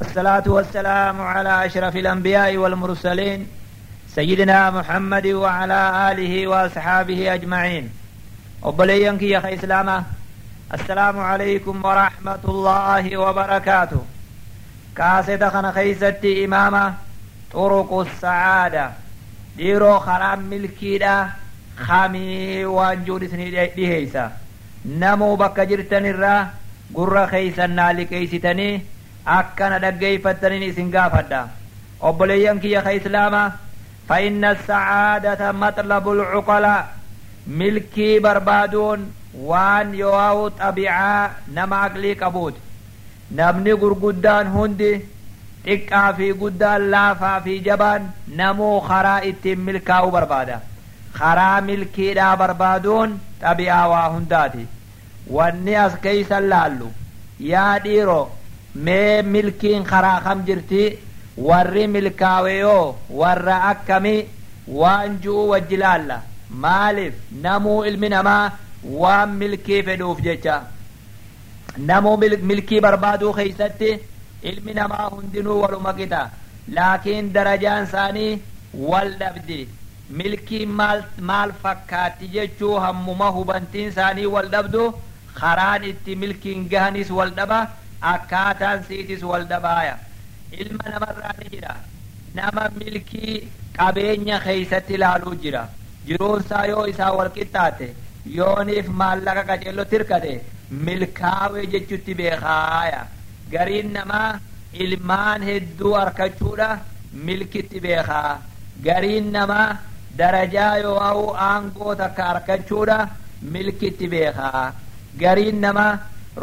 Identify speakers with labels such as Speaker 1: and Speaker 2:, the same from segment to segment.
Speaker 1: الصلاة والسلام على أشرف الأنبياء والمرسلين سيدنا محمد وعلى آله وأصحابه أجمعين. وبلينك يا إسلامة السلام عليكم ورحمة الله وبركاته. كاسة خنا خيستي إمامة طرق السعادة. ديرو خرام ملكي دا خامي وانجود سني ديهيسا نمو بك جرتن الرا قرى خيسا نالي كيستني akkana dhaggeeyfattaniin isin gaafadha obboleeyyan kiyya ka islaama فإن السعادة مطلب العقلاء ملكي بربادون وان يواو طبيعة نما عقلي قبوت نمني قرقدان هندي xiqqaa fi guddaan laafaa fi jabaan namuu karaa ittiin milkaa'u barbaada karaa milkiidhaa barbaaduun xabi'aa waa hundaati wanni as keeysan laallu yaa dhiiroo mee milkiin karaa kam jirti warri milkaaweyoo warra akkamii waan ju'u wajji laalla maaliif namuu ilmi namaa waan milkii fedhuuf jecha namuu milkii barbaaduu keeysatti ilmi namaa hundinuu waluma qixa laakiin darajaan isaanii wal dhabdi milkiin maal, maal fakkaatti jechuu hammuma hubantiin isaanii wal dhabdu karaan itti milkiin gahanis wal dhaba akkaataan siitis wal dhabaaya ilma namarraa ni jira nama milkii qabeenya keeysatti ilaaluu jira jiruunsaa yoo isaa wal qixxaate yooniif maallaqa qaceello tirkate milkaawee jechutti beekaaya gariin namaa ilmaan hedduu arkachuudha milkitti beekaa gariin namaa darajaa yoo aangoo takka arkachuudha milkitti beekaa gariin namaa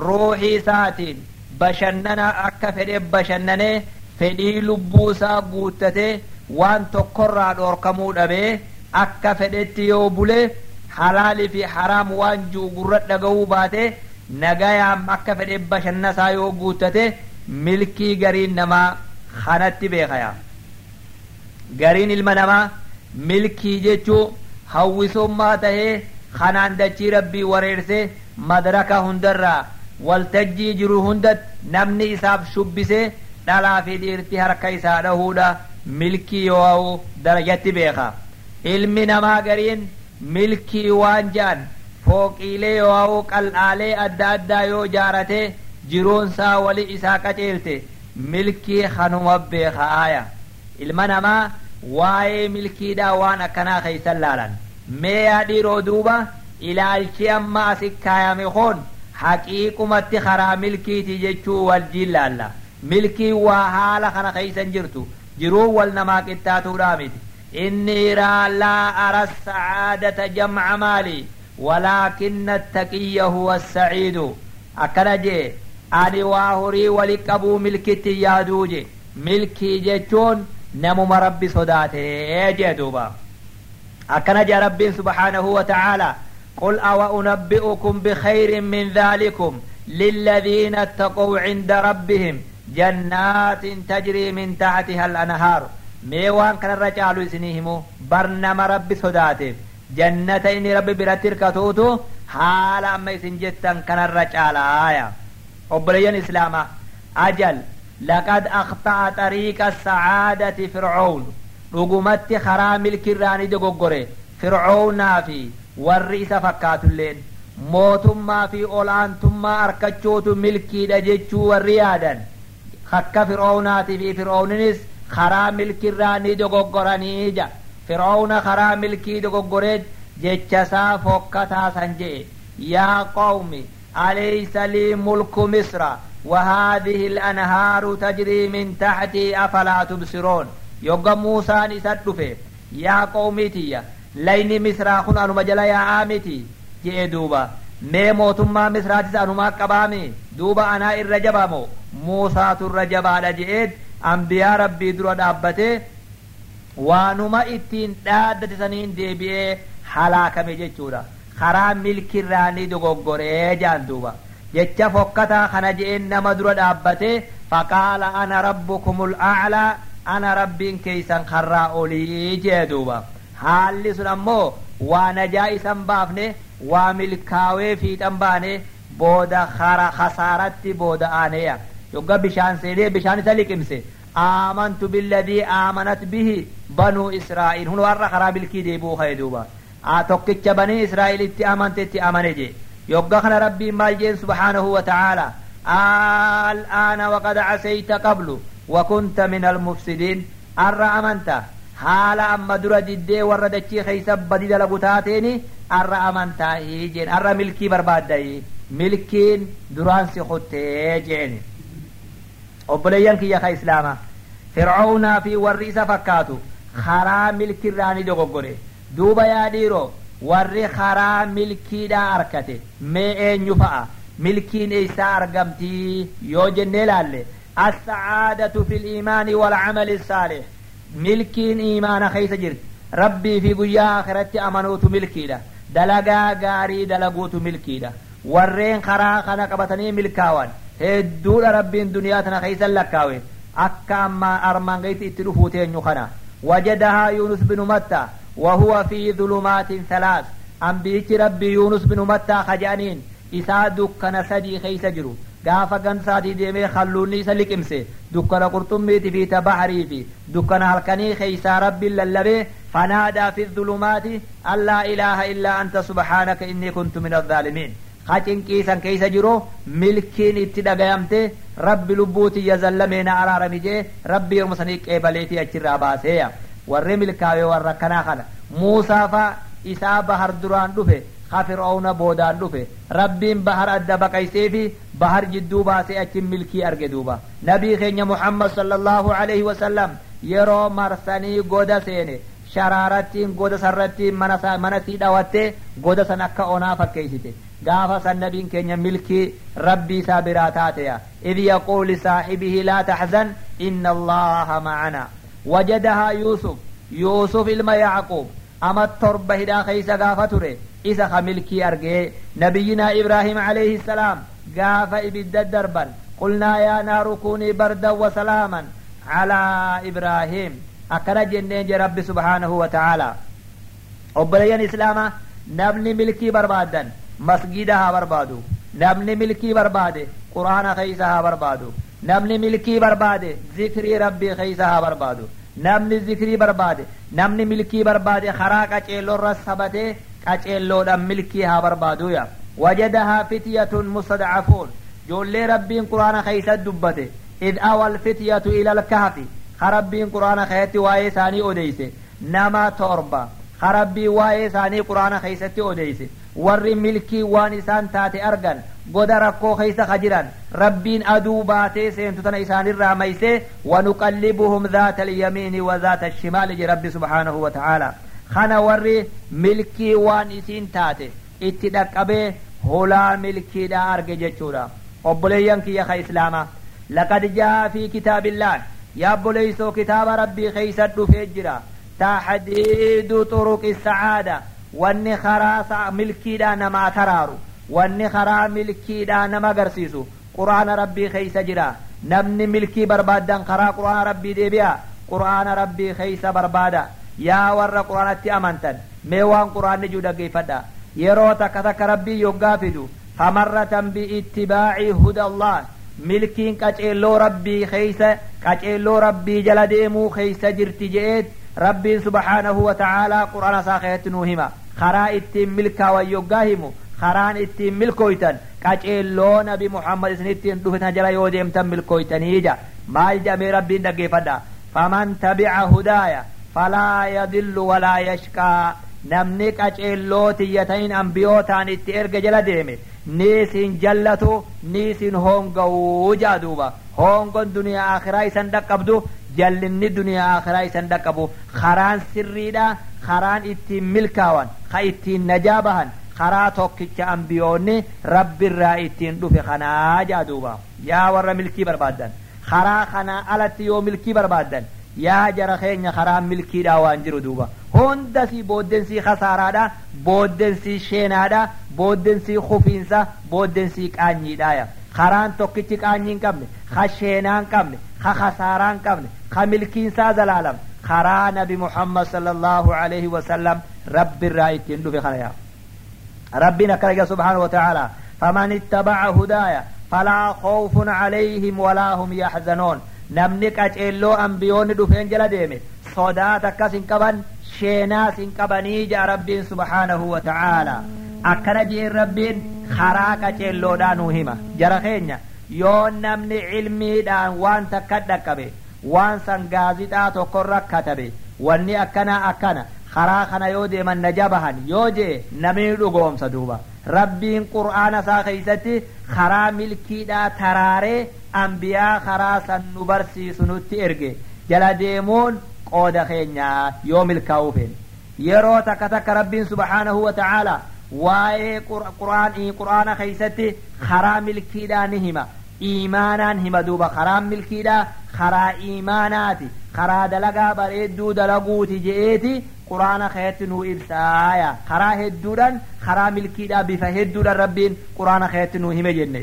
Speaker 1: ruuxii isaatiin bashannana akka fedhe bashannanee fedhii lubbuu isaa guuttatee waan tokkorraa dhoorkamuu dhabee akka fedhetti yoo bule halaalii fi haraam waan ji'u gurra dhaga'uu baate nagayaam akka fedhe bashannanaa yoo guuttate milkii gariin namaa kanatti beekaya. Gariin ilma namaa milkii jechuu hawwisummaa tahee kanaan dachii rabbii wareersee madaraka hundarraa waltajjii jiru hundat namni isaaf shubbisee dhalaa fi dhiirti harka isaa dhahuudha milkii yoo darajatti beeka ilmi namaa gariin milkii waan jaan fooqiilee yoo qal'aalee adda addaa yoo jaarate jiruunsaa wali isaa qaceelte milkii kanuma beekaaya ilma namaa waa'ee milkiidhaa waan akkanaa keeysan laalan mee yaa dhiiroo duuba ilaalchi amma asi kaayame kun haqiiqumatti karaa milkiiti jechuu wajjiin laalla milkii waa haala kana keeysan jirtu jiruu wal namaa qixxaatuudhaa miti sacaadata jamca maali walaakina attaqiyya huwa assaciidu akkana jee ani waa horii wali qabuu milkitti yaaduu je milkii jechuun namuma rabbi sodaatee jee duuba akkana jee rabbiin subhaanahu wa ta'aalaa قل أو أنبئكم بخير من ذلكم للذين اتقوا عند ربهم جنات تجري من تحتها الأنهار. ميوان كان الرجال سنيهم برنما رب صداتف جنة إن رب برتر كتوتو. حال أما جتا كان الرجال آية. أبريان إسلاما. أجل. لقد أخطأ طريق السعادة فرعون. رقمت خرام الكراني دقوقري فرعون في warri isa fakkaatulleen mootummaa fi olaantummaa arkachuutu milkiidha jechuu warri yaadan akka fir'oownaatii fi fir'ooninis karaa milkirraa ni dogoggoranii ja fir'oowna karaa milkii dogoggoreet jechasaa fokkataasan je'e yaa qawmi alaysa lii mulku misra وهذه الأنهار تجري من تحتي أفلا تبصرون يوغا موسى نسد يا قومي layni misraa kun anuma jala yaa'aa miti jee duuba mee mootummaa misraatis anumaa qabaami duuba anaa irra jabaamo muusaatu irra jabaadha je'eet ambiyaa rabbii dura dhaabbatee waanuma ittiin dhaaddatisaniin deebi'ee halaakame jechuudha karaa milkirraa ni dogoggoree jaan duuba jecha fokkataa kana je'een nama dura dhaabbatee faqaala ana rabbukumul a'laa ana rabbiin keeysan karraa olii jee duuba haalli sun ammoo waa najaa isan baafne waa milkaawee fiixan baane booda khasaaratti booda aaneya yogga bishaan seenee bishaan isa liqimse. آمنت بالذي آمنت به بنو إسرائيل هنا ورى خراب الكيدي بو خيدوبا آتوكتش بني إسرائيل اتي آمنت اتي آمنجي يبقى خنا ربي مالجين سبحانه وتعالى الآن وقد عسيت قبل وكنت من المفسدين أرى أمنت حالا أما درا جدي وردتشي خيسب بديد لقطاتيني أرى أمنت هيجين أرى ملكي برباد داي ملكين دران سيخوتي جيني obboleeyyan kiyya ka islaama fircoonaa fi warri isa fakkaatu karaa milkirraani dogoggore duuba yaa dhiiro warri karaa milkiidhaa arkate mee eenyu fa'a milkiin eeysaa argamtii yoo jennee laalle السعادة في الإيمان والعمل الصالح ملكين إيمان خيس جرت. ربي في قيا آخرت أمنوت ملكي دلقا غاري دلقوت ملكي ده ورين خرا خنا قبتني ملكاوان. tana keeysan lakkaawe akka ammaa armaan gayti itti dhufuu teenyu kana wajadahaa yuunus binu matta وهو في ظلمات ثلاث. أم ربي يونس بن متى خجانين. إسا دكنا سدي خيس سادي ديمي خلوني سلك امسي دكنا قرطميتي في تبحري في دكنا هلكني خيس ربي للبي فنادى في الظلمات أن لا إله إلا أنت سبحانك إني كنت من الظالمين hacinqiisan keeysa jiru milkiin itti dhagayamte rabbi lubbuutiyya zallameena araarami jee rabbi yeruma sanii qeebaleetii achirraa baaseeya warri milkaawee warra akkanaa kana muusaafa isaa bahar duraan dhufe ka fir'auna boodaan dhufe rabbiin bahar adda baqaysee fi bahar jidduu baasee achin milkii arge duuba nabii keenya muhammad sallallahu alaihi wasallam yeroo marsanii goda seene sharaarattiin goda sarrattiin manasii dhawattee goda san akka onaa fakkeeysite gaafa san nabiin keenya milkii rabbii isaa biraa taateya id yaquul lisaaxibihi laa taxzan inna allaha macana wajadahaa yuusuf yuusuf ilma yacquub ama torba hidhaa keeysa gaafa ture isa ka milkii argee nabiyyinaa ibraahim alayhi salaam gaafa ibidda darban qulnaa yaa naaru kunii bardan wasalaaman calaa ibraahim akkana jenneen je rabbi subhaanahu wa ta'aalaa obboleeyyan islaama namni milkii barbaadan masgida haa barbaadu namni milkii barbaade quraana keeysa haa barbaadu namni barbaadu namni zikrii barbaade namni milkii barbaade karaa qaceellorra sabatee qaceelloodhan milkii haa barbaaduya wajadahaa fityatun mustadcafuun joollee rabbiin quraana keeysa dubbate id awa alfityatu ila alkahfi ka rabbiin quraana keeysatti waa'ee isaanii odeyse nama torba ka rabbii waa'ee isaanii quraana keeysatti odeyse warri milkii waan isaan taate argan goda rakkoo keeysa ka jiran rabbiin aduu baatee seentu tana isaanirraa maysee wanuqallibuhum dhaata alyamiini wa dhaata ashimaali je rabbi subhaanahu wa ta'aala kana warri milkii waan isiin taate itti dhaqqabee hulaa milkiidha arge jechuudha obboleeyyan kiyya ka islaama laqad jaa fi kitaabillah yaa obboleeysoo kitaaba rabbii keeysa dhufee jira taxdiidu xuruqi sacaada wanni karaa milkiidha namaa taraaru wanni karaa milkiidha nama agarsiisu qur'aana rabbii keeysa jira namni milkii barbaaddan karaa qur'aana rabbii deebi'a qur'aana rabbii keeysa barbaada yaa warra qur'aanatti amantan mee waan qur'aanni juu dhaggeeffadha yeroo takka takka rabbii yoggaa fidu famarratan biittibaaci huda allah milkiin qaceelloo rabbii keeysa qaceelloo rabbii jala deemuu keeysa jirti je'eet rabbiin subhaanahu wa ta'aalaa qur'aana isaa keessatti nuu hima karaa ittiin milkaawan yoggaa himu karaan ittiin milkooytan qaceelloo nabi muhammad isinittiin dhufetan jala yoo deemtan milkooytanii ja maal jedhamee rabbiin dhaggeeffadha faman tabica hudaaya falaa yadillu walaa yashqaa namni qaceelloo tiyyatahin ambiyootaan itti erga jala deeme ni isin jallatu ni isin hoonga'uu jaa duuba hoongon duniyaa akhiraa isan dhaqqabdu jallinni duniyaa akhiraa isan dhaqqabu karaan sirriidha karaan ittiin milkaawan ka ittiin najaa bahan karaa tokkicha ambiyoonni rabbirraa ittiin dhufe kanaa jaa duuba yaa warra milkii barbaaddan karaa kanaa alatti yoo milkii barbaaddan yaa jara keenya karaa milkiidhaa waan jiru duuba hundasii booddensii kasaaraadha booddensii sheenaadha booddensii kufiinsa booddensii qaanyiidhaaya karaan tokkichi qaanyii qabne ka sheenaa qabne ka kasaaraa qabne خملكين ساد العالم خران بمحمد صلى الله عليه وسلم. رب الرايت يندو في خلايا ربنا كرجا سبحانه وتعالى. فمن اتبع هدايا فلا خوف عليهم ولا هم يحزنون. نمنك اجلو أنبيون دو فين جلا ديمي. صدا تكاسين كبان شينا سين كبانيج ربي سبحانه وتعالى. اكنا جي ربي خراك اجلو دانو هما جرخينيا. يون نمني علمي دان وان تكدكبي waan san gaazixaa tokkorra katabe wanni akkana akkana karaa kana yoo deeman na jabahan yoo jee namni dhugoomsa duuba rabbiin qur'aana isaa keeysatti karaa milkiidhaa taraaree ambiyaa karaa san nu barsiisu nutti erge jala deemuun qooda keenya yoo milkaa'uu feene yeroo takka takka rabbiin subhaanahu wa ta'aalaa waa'ee qur'aana keeysatti karaa milkiidhaa ni hima iimaanaan hima duuba karaan milkiidhaa karaa iimaanaati karaa dalagaa bareedduu dalaguuti je'eeti quraana keetti nuu ibsaaya karaa hedduudhaan karaa milkiidhaa bifa hedduudhaan rabbiin quraana keetti nuu hime jenne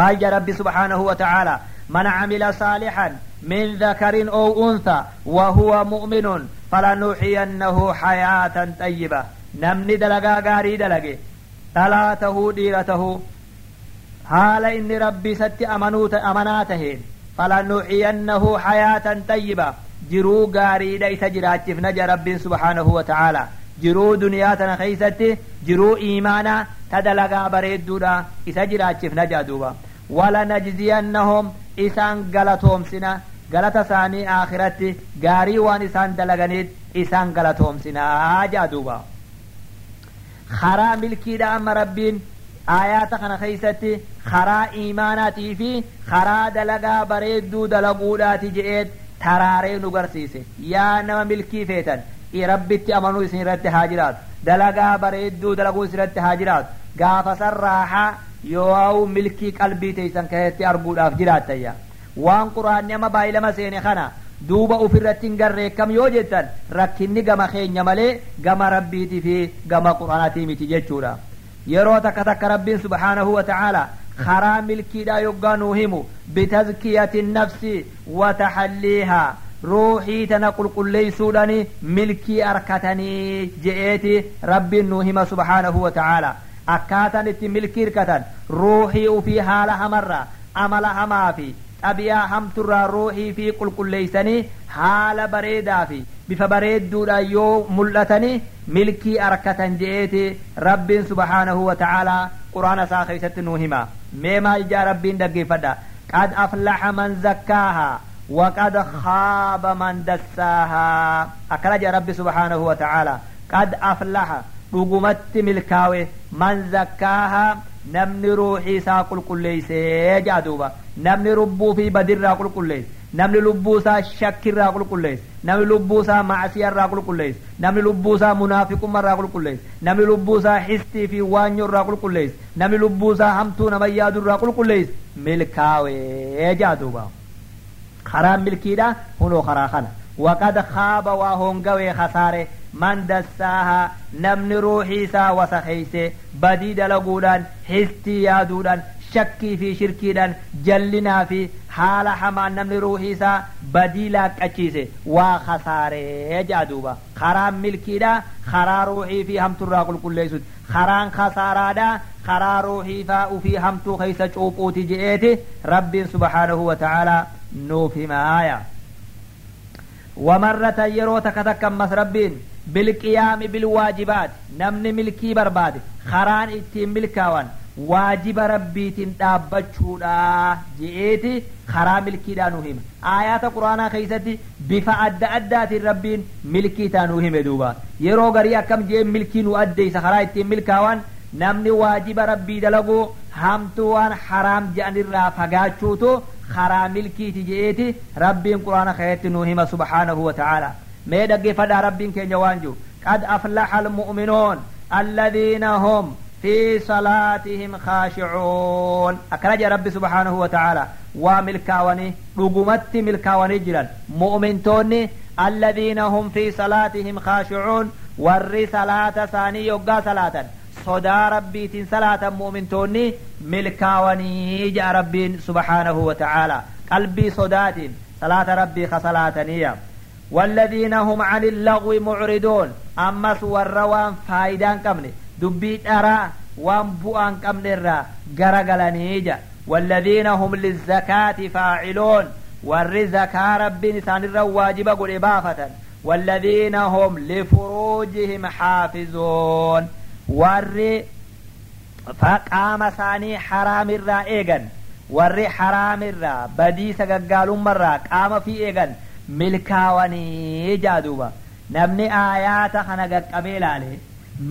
Speaker 1: maal ja rabbi subhaanahu wa ta'aalaa من عمل صالحا من ذكر أو أنثى وهو مؤمن فلنحيينه حياة طيبة نمني دلقا غاري دلقي ثلاثة ديرته حال إن ربي ست أمنوت أمناتهين فلنحيينه حياة طيبة jiruu gaariidha isa jiraachifna ja rabbiin subhaanahu wa ta'aala jiruu duniyaa tana keeysatti jiruu iimaanaa ta dalagaa bareedduudha isa jiraachifna jaa duuba walanajziyannahum isaan galatoomsina galata isaanii aakiratti gaarii waan isaan dalaganiit isaan galatoomsinaa jaa duuba karaa milkiidha amma rabbiin aayaata kana keeysatti karaa iimaanaatii fi karaa dalagaa bareedduu dalaguudhaati je'eet taraaree nu garsiise yaa nama milkii feetan rabbitti amanuu isin irratti haa jiraatu dalagaa bareedduu dalaguu isin irratti haa jiraatu gaafa san raaxaa yoo milkii qalbii teeysan keessatti arguudhaaf jiraattayya waan quraanni amma baay'ilama seene kana duuba ufirratti hin garreekkam yoo jettan rakkinni gama keenya malee gama rabbiitii fi gama quraanaatii miti jechuudha yeroo takka takka rabbiin subhaanahu wa ta'aalaa karaa milkiidhaa yoggaa nuu himu bitazkiyati nafsi wataxalliihaa ruuxii tana qulqulleeysuudhani milkii arkatanii je'eeti rabbiin nuu hima subhaanahu wa ta'aalaa akkaataan itti milkii hirkatan ruuxii ufii haala hamarraa amala hamaa fi xabi'aa hamturraa ruuxii fi qulqulleeysanii haala bareedaa fi bifa bareedduudhaan yoo mul'atanii milkii arkatan je'eeti rabbiin subhaanahu wa ta'aalaa quraana isaa keeysatti nuu hima mee maal jaa rabbiin dhaggeeffadha qad aflaxa man zakkaahaa وقد خاب من دساها أكرج ربي سبحانه وتعالى قد أفلح dhugumatti milkaawe man zakkaaha namni ruuxii isaa qulqulleeysee jaa duuba namni lubbuu fi badirraa qulqulleeyse namni lubbuu isaa shakkirraa qulqulleeyse namni lubbuu isaa macsiyarraa qulqulleeyse namni lubbuu isaa munaafiqummarraa qulqulleeyse namni lubbuu isaa histii fi waanyoorraa qulqulleeyse namni lubbuu isaa hamtuu nama yaadurraa qulqulleeyse milkaawee jaa karaan milkiidha hunoo karaa kana waqad khaaba waa hongawee kasaare من دساها نمن روحيسا وسخيس بديد لغودان حستي يادودان شكي في شركيدان جلنا في حال حما نمن روحيسا بديلا كتشيس وخساري جادوبا. خرام ملكي دا خرا روحي في هم تراغل كل يسود خران خسارا دا خرا روحي فا وفي هم تو خيسا جئتي. رب سبحانه وتعالى نوفي معايا ومرة يروتك تكمس ربين. بالقيام بالواجبات نمن ملكي برباد خران إتين ملكاوان واجب ربيتين دابچودا جئتي خرا ملكي دانوهم آيات قرآن خيستي بفا أدى أدات الربين ملكي تانوهم دوبا. يرو غري أكم جي ملكي نو أدي سخرا إتين ملكاوان namni waajiba rabbii dalagu hamtuu waan haraam je'an irraa fagaachuutu karaa milkiiti je'eeti rabbiin quraana keetti nuu hima subhaanahu wa ta'aala mee dhaggeeffadhaa rabbiin keenya waan jiru qad aflaxa almu'minoon alladhiina hum في صلاتهم خاشعون أكرج ربي سبحانه وتعالى وملكاوني رقمت ملكاوني جلال مؤمنتوني الذين هم في صلاتهم خاشعون ور صلاة ثاني يقى صلاة صدا ربي صلاة مؤمنتوني ملكاوني جاء ربي سبحانه وتعالى قلبي صدات صلاة ربي خصلاتنية والذين هم عن اللغو معرضون. أمس والروان فايدان كمني. dubbii dharaa وان بؤان قمن الرا غرغلنيجا والذين هم للزكاة فاعلون. ور زكاة رب نسان الرا واجب قل إبافة. والذين هم لفروجهم حافظون ور فقام ثاني حرام الرا ور حرام الرا. بدي سقالهم مرة قام في إيغن. ملكاوني جادوبا namni aayaata kana qaqqabee ilaale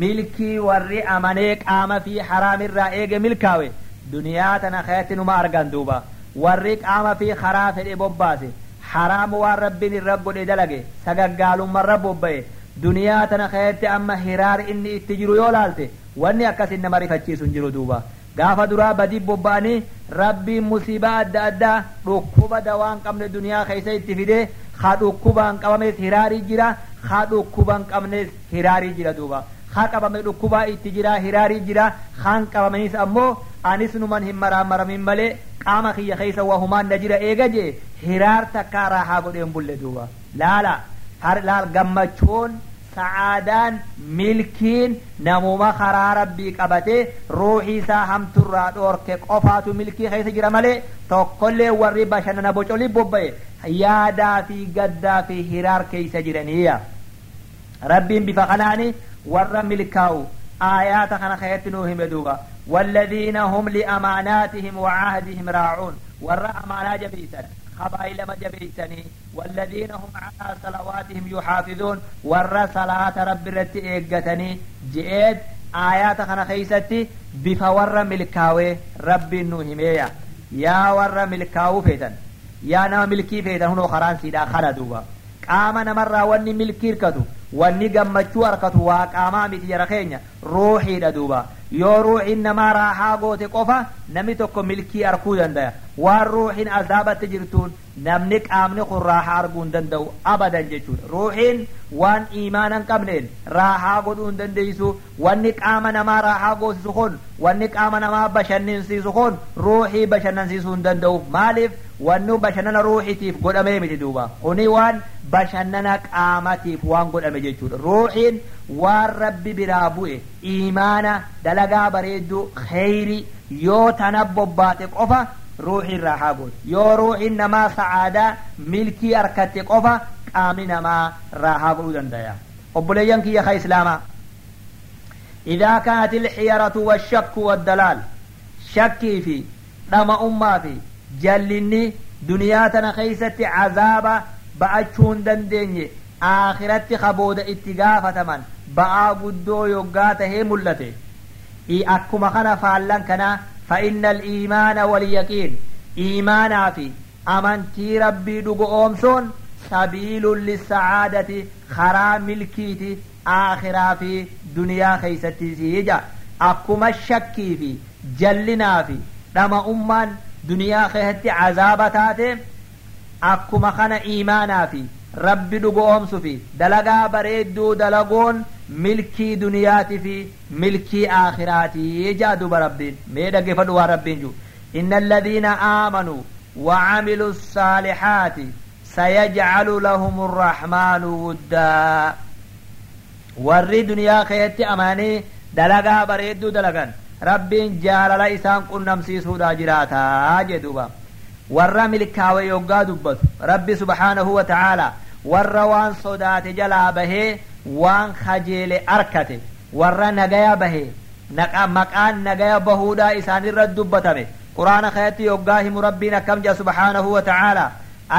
Speaker 1: milkii warri amanee qaama fi haraamirraa eege milkaawe duniyaa tana keetti numa argan duuba warri qaama fi karaa fedhe bobbaase haraam waan rabbiin irra godhe dalage sagaggaalummarra bobba'e duniyaa tana keetti amma hiraar inni itti jiru yoo laalte wanni akkasin nama rifachiisu hin jiru duuba gaafa duraa badii bobba'anii rabbiin musiibaa adda addaa dhukkuba dawaan qabne duniyaa keessa itti fidee ha dhukkubaan qabames hiraarii jira ha dhukkubaan qabnes hiraarii jira duuba ha qabame dhukkubaa itti jira hiraarii jira haan qabamanis ammoo anis numan hin maraamaramin malee qaama kiyya keessa waa humaan na jira eega jee hiraar takkaa raahaa godheen bulle duuba laala laal gammachuun سعادان ملكين نموما خرا ربي قبته روحي سا هم ترى دور قفاتو ملكي خيس جرملي توكل وري باشنا نبوچولي بوباي يا دافي غدا في هرار كيس جرنيا ربي بفقناني ورى ملكاو. آيات خنا خيت نوهم يدوغا والذين هم لأماناتهم وعهدهم راعون. ور امانات بيسر خبائل ما جبيسني والذين هم على صلواتهم يحافظون. ورا صلاة رب رت إيقتني. جئت آيات خنا خيستي. بفور ملكاوي رب نوهمية يا ور ملكاو فيتن. يا نما ملكي فيتن. هنو خران سيدا خلدوبا قام نمر واني ملكي ركتو wanni gammachuu harkatu waa qaamaa miti jara keenya ruuxiidha duuba yoo ruuxiin namaa raahaa goote qofa namni tokko milkii arkuu dandaya waan ruuxiin azaabatti jirtuun namni qaamni kun raahaa arguu hin danda'u abadan jechuudha ruuxiin waan iimaana hin qabneen raahaa godhuu hin dandeessu wanni qaama namaa raahaa goosisu kun wanni qaama namaa bashannansiisu kun ruuxii bashannansiisuu hin danda'u maaliif wanni bashannana ruuxiitiif godhamee miti duuba kuni waan bashannana qaamatiif waan godhame jechuudha ruuxiin waan rabbi biraa bu'e iimaana dalagaa bareedduu kheyri yoo tana bobbaate qofa ruuxiin raahaa goote yoo ruuxiin namaa sa'aadaa milkii harkatte qofa qaamni namaa raahaa godhuu dandaya obboleeyyan kiyya ka islaamaa إذا كانت الحيرة والشك والدلال شكي في دم أمة في جلني دنياتنا خيست عذابا ba'achuun dandeenye aakiratti kabooda itti gaafataman ba'aa guddoo yoggaa tahee mul'ate akkuma kana faallan kana فإن الإيمان واليقين. إيمانا في. أمنتي ربي دقو أمسون سبيل للسعادة خرا ملكيتي. آخرا في. دنيا خيستي سيجا. أكما الشكي في. جلنا في. لما أمان دنيا خيستي عذابتاتي. akkuma kana iimaanaa fi rabbi dhugoomsu fi dalagaa bareedduu dalagoon milkii duniyaati fi milkii aakhiraatii jaa duba rabbiin mee dhaggeeffadhu waan rabbiin jiru inna alladhiina aamanuu وعملوا الصالحات سيجعل لهم الرحمن ودا warri duniyaa keetti amaanii dalagaa bareedduu dalagan rabbiin jaalala isaan qunnamsiisuudha jiraataa jedhuba warra milkaawe yoggaa dubbatu rabbi subhaanahu wa ta'aalaa warra waan sodaate jalaa bahee waan kajeele arkate warra nagaya bahee maqaan nagaya bahuudhaa isaanirra dubbatame quraana keetti yoggaa himu rabbiin akkam jea subhaanahu wa ta'aalaa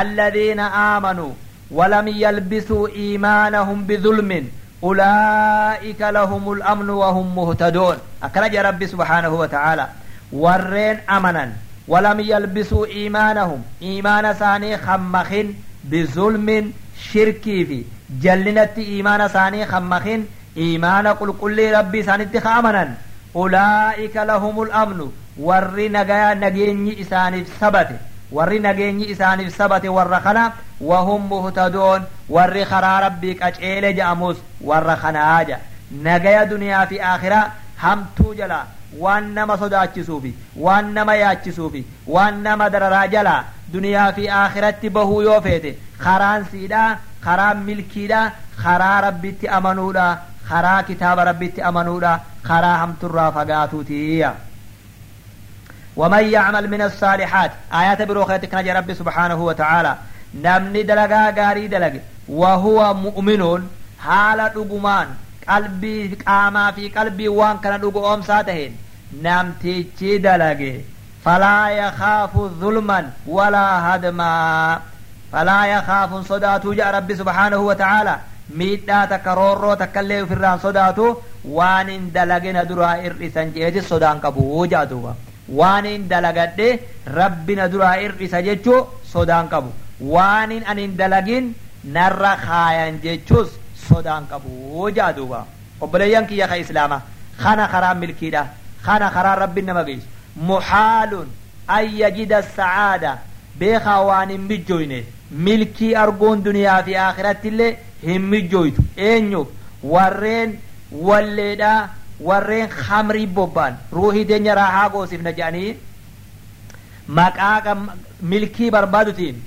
Speaker 1: الذين آمنوا ولم يلبسوا إيمانهم بظلم أولئك لهم الأمن وهم مهتدون أكرج ربي سبحانه وتعالى ورين أمنا ولم يلبسوا إيمانهم إيمان ثاني خمخن بظلم شركي في جلنت إيمان ثاني خمخن إيمان قل قل ربي ثاني خامنا. أولئك لهم الأمن. ور نجايا نجيني إساني سبته ور نجيني إساني سبته ور خنا وهم مهتدون. ور خرا ربي كأجيل جاموس. ور خنا آجا. نجايا دنيا في آخرة. هم توجلا. waan nama sodaachisuufi waan nama yaachisuufi waan nama dararaa jalaa duniyaa fi aakiratti bahuu yoo feete karaan siidhaa karaa milkiidhaa karaa rabbitti amanuudha karaa kitaaba rabbitti amanuudha هم ترى فقاتوتي ومن يعمل من الصالحات آيات بروخيتك نجي ربي سبحانه وتعالى نمني دلقا غاري دلق وهو مؤمن حال دقمان قلبي قاما في قلبي وان كان دقو أمساتهن نمتيجي دلقي فلا يخاف ظلما ولا هدما فلا يخاف صداتو جاء ربي سبحانه وتعالى. ميتا تكرورو تكلي في الران صداتو. وان اندلقنا درا ارئسا جيج صدان كبو جادوا وان اندلقت ربي ندرا ارئسا جيج صدان كبو وان ان اندلقن نرى خايا جيج صدان كبو جادوا قبل ينكي يا خي إسلاما. خانا خرام ملكي دا. خانا خرام ربي نمغيش muhaalun an yajida sacaada beekaa waan hin mijjooyne milkii arguun duniyaa fi akhiratti illee hin mijjooytu eenyuuf warreen walleedha warreen hamrii bobbaan. Ruuhii teenya raahaa goosifna jedhanii maqaa milkii barbaadutiin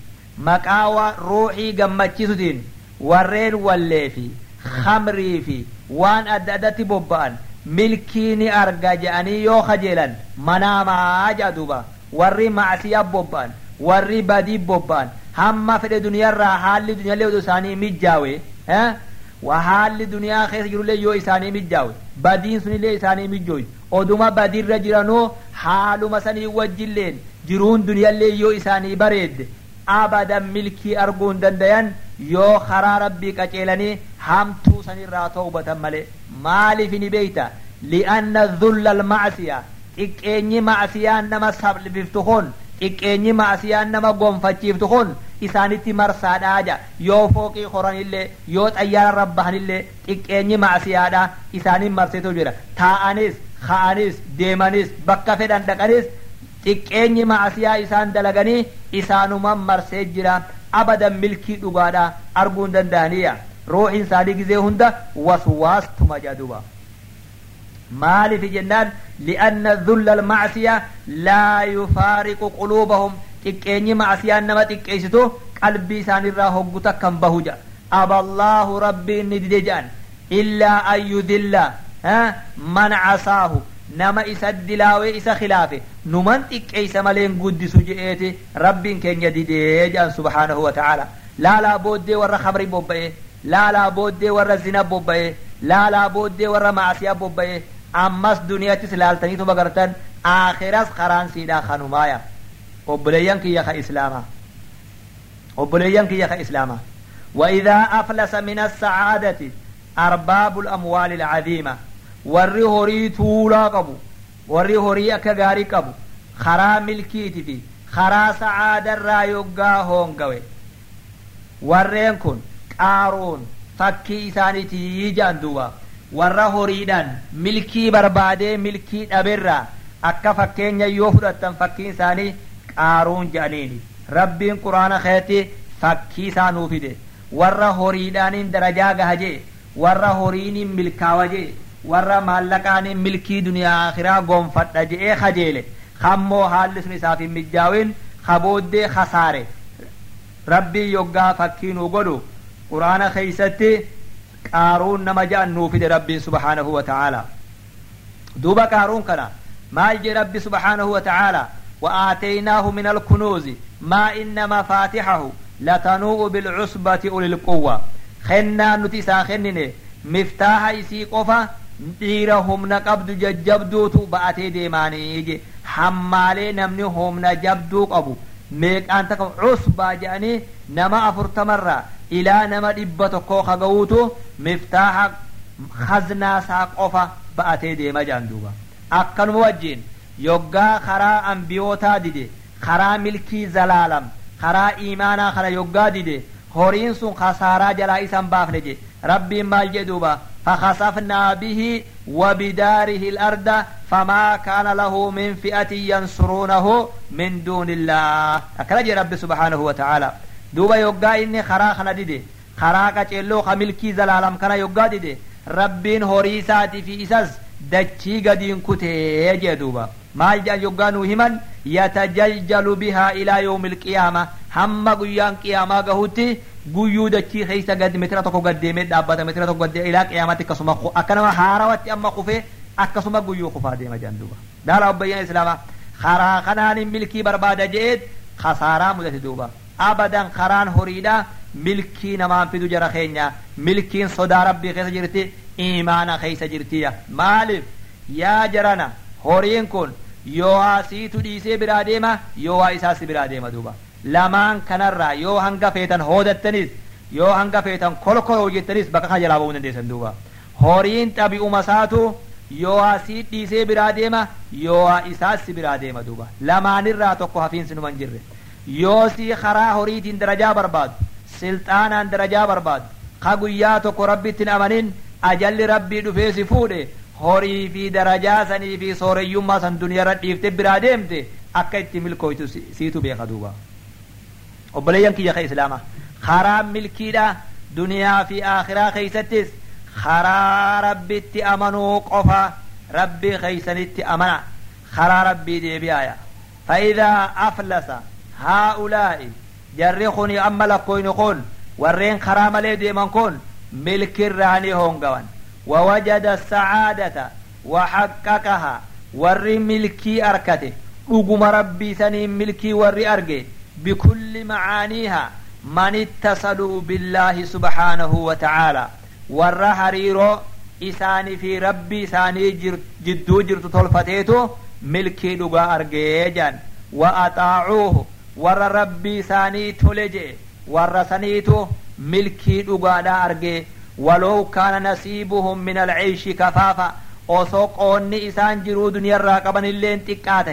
Speaker 1: maqaa ruuxii gammachiisutiin warreen wallee fi hamrii fi waan adda addatti bobba'an milkii ni arga jedhanii yoo kajeelan manaamaa jedha duuba. Warri macsiyaa bobba'an warri badii bobba'an hamma fedhe duniyarraa haalli duniyaallee oduu isaanii mijjaawe wa haalli duniyaa keessa jirullee yoo isaanii mijjaawe badiin sunillee isaanii mijjooy oduma badiirra jiranoo haaluma sanii wajjilleen jiruun duniyaallee yoo isaanii bareedde abadan milkii arguu hin dandayan yoo karaa rabbii qaceelanii hamtuu sanirraa toobatan malee maaliif ni beeyta li'anna dhulla almacsiya xiqqeenyi macsiyaan nama sabliftu kun xiqqeenyi macsiyaan nama gonfachiiftu kun isaanitti marsaadhaaja yoo fooqii horanillee yoo xayyaara rabbahanillee xiqqeenyi macsiyaadha isaanin marseetu jira taa'anis ka'anis deemanis bakka fedhan dhaqanis xiqqeenyi macsiyaa isaan dalaganii isaanuman marsee jira أبدا ملكي دوغادا أرغون دندانيا روح إنساني كزي هندا وسواس تما جادوبا مالي في جنان لأن ذل المعصية لا يفارق قلوبهم تكيني معصية نما تكيستو قلبي ساني راهو قطا كم بهجا أبا الله ربي ندجان إلا أن يذل من عصاه nama isa dilaawee isa khilaafe numan xiqqeeysa maleen guddisu je'eeti rabbiin keenya didee jedhan subhaanahu wa ta'ala laalaa booddee warra khamri bobba'e laalaa booddee warra zina bobba'e laalaa booddee warra maasiyaa bobba'e ammas duniyattis laaltaniitu magartan akhiras karaan siidhaa kanumaaya obboleeyyan kiyya ka islaamaa obboleeyyan kiyya ka islaamaa وإذا أفلس من السعادة أرباب الأموال العظيمة warri horii tuulaa qabu warri horii akka gaarii qabu karaa milkiiti fi karaa sa'aadarraa yoggaa hoongawe. Warreen kun qaaruun fakkii isaaniitii jaan duuba. Warra horiidhaan milkii barbaadee milkii dhaberraa akka fakkeenya yoo fudhattan fakkiin isaanii qaaruun jedhaniini. Rabbiin quraana keetti fakkii isaa nuu fide. Warra horiidhaaniin darajaa gaha jee warra horiiniin milkaawa jee warra maallaqaaniin milkii duniyaa akhiraa gonfadha je'ee kajeele kammoo haalli sun isaaf hin mijjaawin kabooddee kasaare rabbii yoggaa fakkii nuu godhu quraana keeysatti qaaruun nama ja'an nuu fide rabbiin subhaanahu wa ta'aalaa duuba qaaruun kana maal je rabbi subhaanahu wa ta'aalaa وآتيناه من الكنوز ما إن مفاتحه لتنوء بالعصبة أولي القوة خنا نتسا خنن مفتاح إسي قفا dhiira humna qabdu jajjabduutu ba'atee deemaanii je hammaalee namni humna jabduu qabu meeqaan takka cusbaa jedhanii nama afurtamarraa ilaa nama dhibba tokkoo kaga'uutu miftaaha haznaasaa qofa ba'atee deema jedhan duuba akkanuma wajjiin yoggaa karaa ambiyootaa dide karaa milkii zalaalam karaa iimaanaa kana yoggaa dide horiin sun kasaaraa jalaa isan baafne je rabbiin maal jedhuuba فخسفنا به وبداره الأرض فما كان له من فئة ينصرونه من دون الله. أكرج رب سبحانه وتعالى. دوبا يوغا إني خرا خنا ديدي خرا كچلو خملكي زلالم كنا يوغا ديدي. ربين هوريساتي في إساس دچي قدين كتي جدوبا. maal jedhan yoggaa nuu himan yatajaljalu bihaa ilaa yawmi ilqiyaama hamma guyyaan qiyaamaa gahutti guyyuu dachii keeysa gad metira tokko gaddeemee dhaabbata metira tokko gaddee ilaa qiyaamatti akkasuma akka nama haarawatti amma kufee akkasuma guyyuu kufaa deema jedhan duuba daala obbayyan islaamaa karaa kanaanin milkii barbaada je'eet khasaaraa mudate duuba abadan karaan horiidha milkii namaan fidu jara keenya milkiin sodaa rabbii keessa jirti imaana keessa jirtiya maaliif yaa jarana horiin kun yoo asiitu dhiisee biraa deema yoo waa isaasi biraa deema duuba lamaan kanarraa yoo hanga feetan hoodattanis yoo hanga feetan kolkoloo jettanis bakka kana jalaa ba'uu dandeessan duuba horiin xabi'uma isaatu yoo asii dhiisee biraa deema yoo isaasi biraa deema duuba lamaanirraa tokko hafiinsi numan jirre yoo si karaa horiitiin darajaa barbaadu silxaanaan darajaa barbaadu ka guyyaa tokko rabbittiin amanin ajalli rabbii dhufee si fuudhe horii fi darajaa sanii fi sooreyyummaa san duniyaarra dhiifte biraa deemte akka itti milkooytu siitu beeka duuba obboleeyyan kiyya ka islaama karaa milkiidha duniyaa fi aakhiraa keeysattis karaa rabbitti amanuu qofa rabbii keeysanitti amana karaa rabbii deebi'aya فإذا أفلس هؤلاء جرخني أما لكوين كون ورين خرام لي ديمن كون ملك الراني هونغوان ووجد السعادة وحققها ور ملكي أركته أقم ربي سني ملكي ور أرجي بكل معانيها من اتصلوا بالله سبحانه وتعالى. ور هريرو إساني في ربي إساني جدو جرت طلفتيتو ملكي دقا أرجيجان وأطاعوه. ور ربي إساني تولجي. ور سنيتو ملكي دقا أرجي ولو كان نصيبهم من العيش كفافا osoo qoonni isaan jiruu duniyaarraa qaban illeen xiqqaa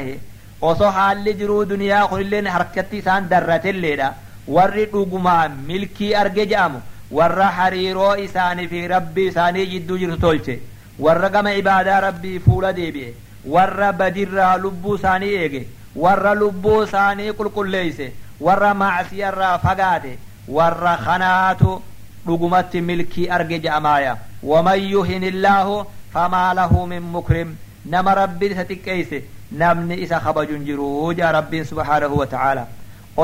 Speaker 1: osoo haalli jiruu duniyaa kun illeen harkatti isaan darratelleedha warri dhugumaa milkii arge je'amu warra hariiroo isaanii fi rabbii isaanii jidduu jirtu tolche warra gama ibaadaa rabbii fuula deebi'e warra badirraa lubbuu isaanii eege warra lubbuu isaanii qulqulleeyse warra macsiyarraa fagaate warra kanaatu dhugumatti milkii arge je'amaaya waman yuhin illaahu famaa lahu min mukrim nama rabbiin isa xiqqeeyse namni isa kabajun jiruu jaa rabbiin subhaanahu wa ta'aala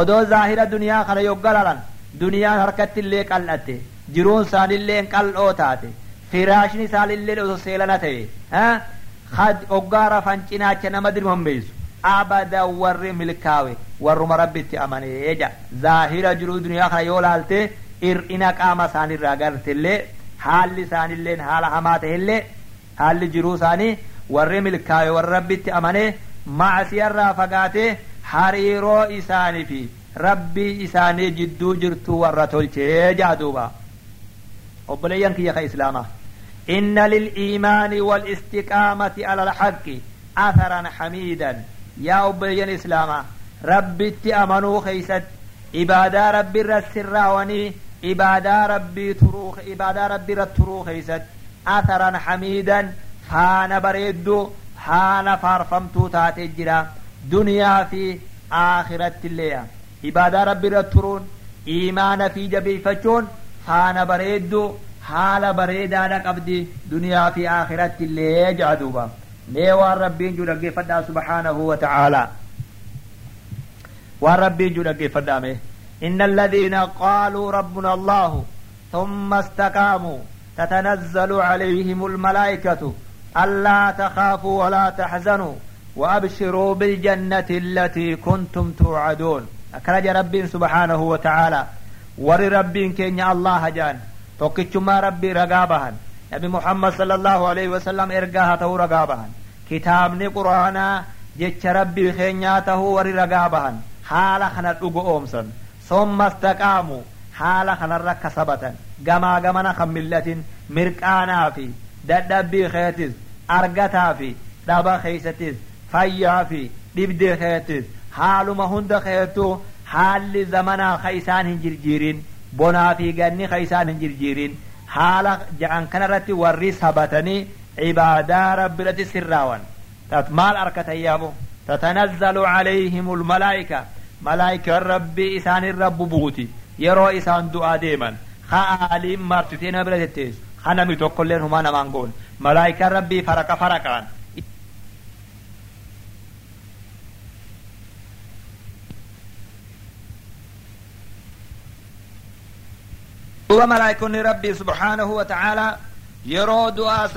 Speaker 1: odoo zaahira duniyaa kana yoggalalan duniyaan harkatti illee qal'atte jiruun isaanillee qal'oo taate firaashni isaanillee osoo seelana ta'e oggaa rafan cinaacha nama dirmammeessu abadan warri milkaawe warruma rabbitti amanee ja zaahira jiruu duniyaa kana yoo laalte ir'ina qaama isaanirraa gartellee haalli isaanilleen haala hamaa ta'ellee haalli jiruu isaanii warri milkaawe warri rabbitti amanee macsiyarraa fagaatee hariiroo isaanii fi rabbii isaanii jidduu jirtu warra tolchee jaa duuba obboleeyyan kiyya ka islaamaa إن للإيمان والاستقامة على الحق أثرا حميدا يا أبي الإسلام ربي أمنوا خيست عبادة ربي السراوني عبادة ربي تروخ عبادة ربي التروخ خيست أثرا حميدا حان بريدو حان فارفمتو تاتي جرا دنيا في آخرة الليا عبادة ربي الترون إيمان في جبي فجون حان بريدو حال بريدا قبدي دنيا في آخرة اللي جعدوبا ليه ربين جو فدا سبحانه وتعالى وربين جو فدا إن الذين قالوا ربنا الله ثم استقاموا تتنزل عليهم الملائكة ألا تخافوا ولا تحزنوا وأبشروا بالجنة التي كنتم توعدون أكرج رب سبحانه وتعالى ور رب كين الله جان tokkichummaa rabbii ragaa bahan nabi muhammad sallallahu alaihi wasallam ergaa haa ta'uu ragaa bahan kitaabni quraanaa jecha rabbii keenyaa ta'uu warri ragaa bahan haala kana dhugo oomsan somma istaqaamu haala kanarra akka sabatan gamaa gamana kan argataa fi dhaba keeysattis fayyaa fi dhibdee keetis haaluma hunda keetu haalli zamanaa ka isaan hin jirjiirin bonaa fi ganni ka isaan hin jirjiirin haala ja'an kanarratti warri sabatanii cibaadaa rabbiratti sirraawan maal arkatan yaamu tatanazzalu calayhim ulmalaa'ika malaa'ikaan rabbii isaanirra bubuuti yeroo isaan du'aa deeman ka aaliin martitee nama bira tetteessu ka namni tokkolleen humaa namaan goon malaa'ikaan rabbii faraqa faraqaan duuba malaa'ikonni rabbii subhaanahu wa ta'aalaa yeroo du'aa